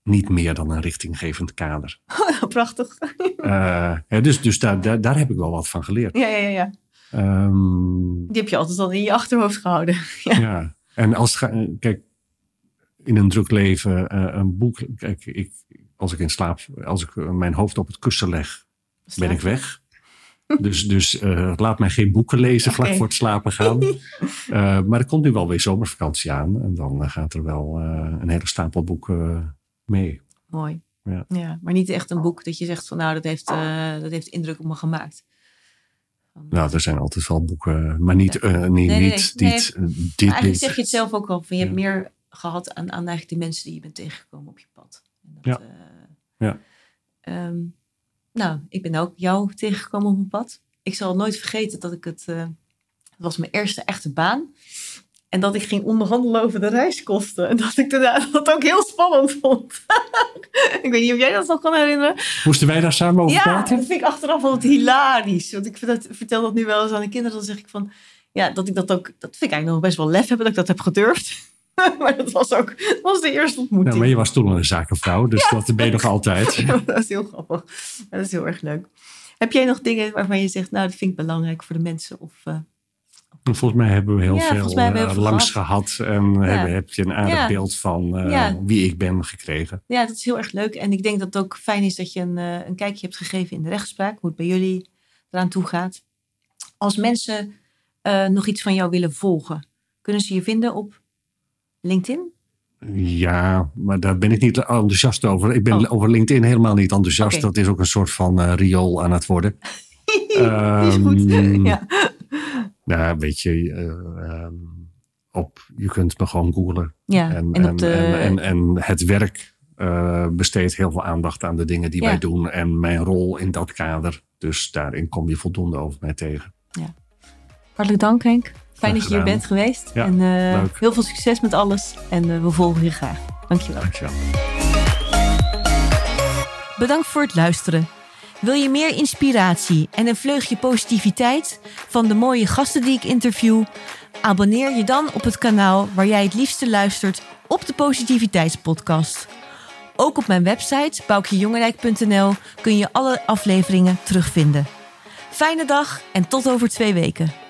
Niet meer dan een richtinggevend kader. prachtig. Eh, dus dus daar, daar, daar heb ik wel wat van geleerd. ja, ja, ja. Ehm, Die heb je altijd al in je achterhoofd gehouden. Ja. ja. En als, kijk, in een druk leven, eh, een boek. Kijk, ik, als ik in slaap, als ik mijn hoofd op het kussen leg, ben ik weg. Dus, dus eh, laat mij geen boeken lezen vlak voor het slapen gaan. Maar er komt nu wel weer zomervakantie aan. En dan gaat er wel een hele stapel boeken mee. Mooi. Ja. Ja. maar niet echt een boek dat je zegt van nou, dat heeft, eh, dat heeft indruk op me gemaakt. Nou, er zijn altijd wel boeken, maar niet, eh, niet, nee, nee. niet, Nee. niet, eh, dit Eigenlijk zeg je het zelf ook al, van je hebt Ja. meer gehad aan, aan eigenlijk die mensen die je bent tegengekomen op je pad. En dat, Ja. Ja. ehm, nou, ik ben ook jou tegengekomen op mijn pad. Ik zal nooit vergeten dat ik het, dat was mijn eerste echte baan. En dat ik ging onderhandelen over de reiskosten. En dat ik daarna dat ook heel spannend vond. ik weet niet of jij dat nog kan herinneren. Moesten wij daar samen over ja, praten? dat vind ik achteraf altijd hilarisch. Want ik dat, vertel dat nu wel eens aan de kinderen. Dan zeg ik van, ja, dat ik dat ook, dat vind ik eigenlijk nog best wel lef hebben dat ik dat heb gedurfd. maar dat was ook dat was de eerste ontmoeting. Nou, maar je was toen al een zakenvrouw, dus dat ben je nog altijd. dat is heel grappig. Dat is heel erg leuk. Heb jij nog dingen waarvan je zegt, nou, dat vind ik belangrijk voor de mensen? Of, uh... Volgens mij hebben we heel Ja, veel eh, heel veel langs gehad. En hebben, heb je een aardig Ja. beeld van eh, Ja. wie ik ben gekregen. Ja, dat is heel erg leuk. En ik denk dat het ook fijn is dat je een, eh, een kijkje hebt gegeven in de rechtspraak. Hoe het bij jullie eraan toe gaat. Als mensen nog iets van jou willen volgen, kunnen ze je vinden op LinkedIn? Ja, maar daar ben ik niet enthousiast over. Ik ben Oh. over LinkedIn helemaal niet enthousiast. Dat is ook een soort van riool aan het worden. Die is goed. Ehm, ja. Nou, weet je, eh, ehm, op, je kunt me gewoon googlen. ja. En, En, en, de, en, het werk eh, besteedt heel veel aandacht aan de dingen die Ja. wij doen. En mijn rol in dat kader. Dus daarin kom je voldoende over mij tegen. Hartelijk dank Henk. Fijn dat je hier bent geweest. Ja, en eh, heel veel succes met alles. En eh, we volgen je graag. Dankjewel. Dankjewel. Bedankt voor het luisteren. Wil je meer inspiratie en een vleugje positiviteit van de mooie gasten die ik interview? Abonneer je dan op het kanaal waar jij het liefste luistert op de Positiviteitspodcast. Ook op mijn website boukjejongerijk.nl kun je alle afleveringen terugvinden. Fijne dag en tot over twee weken.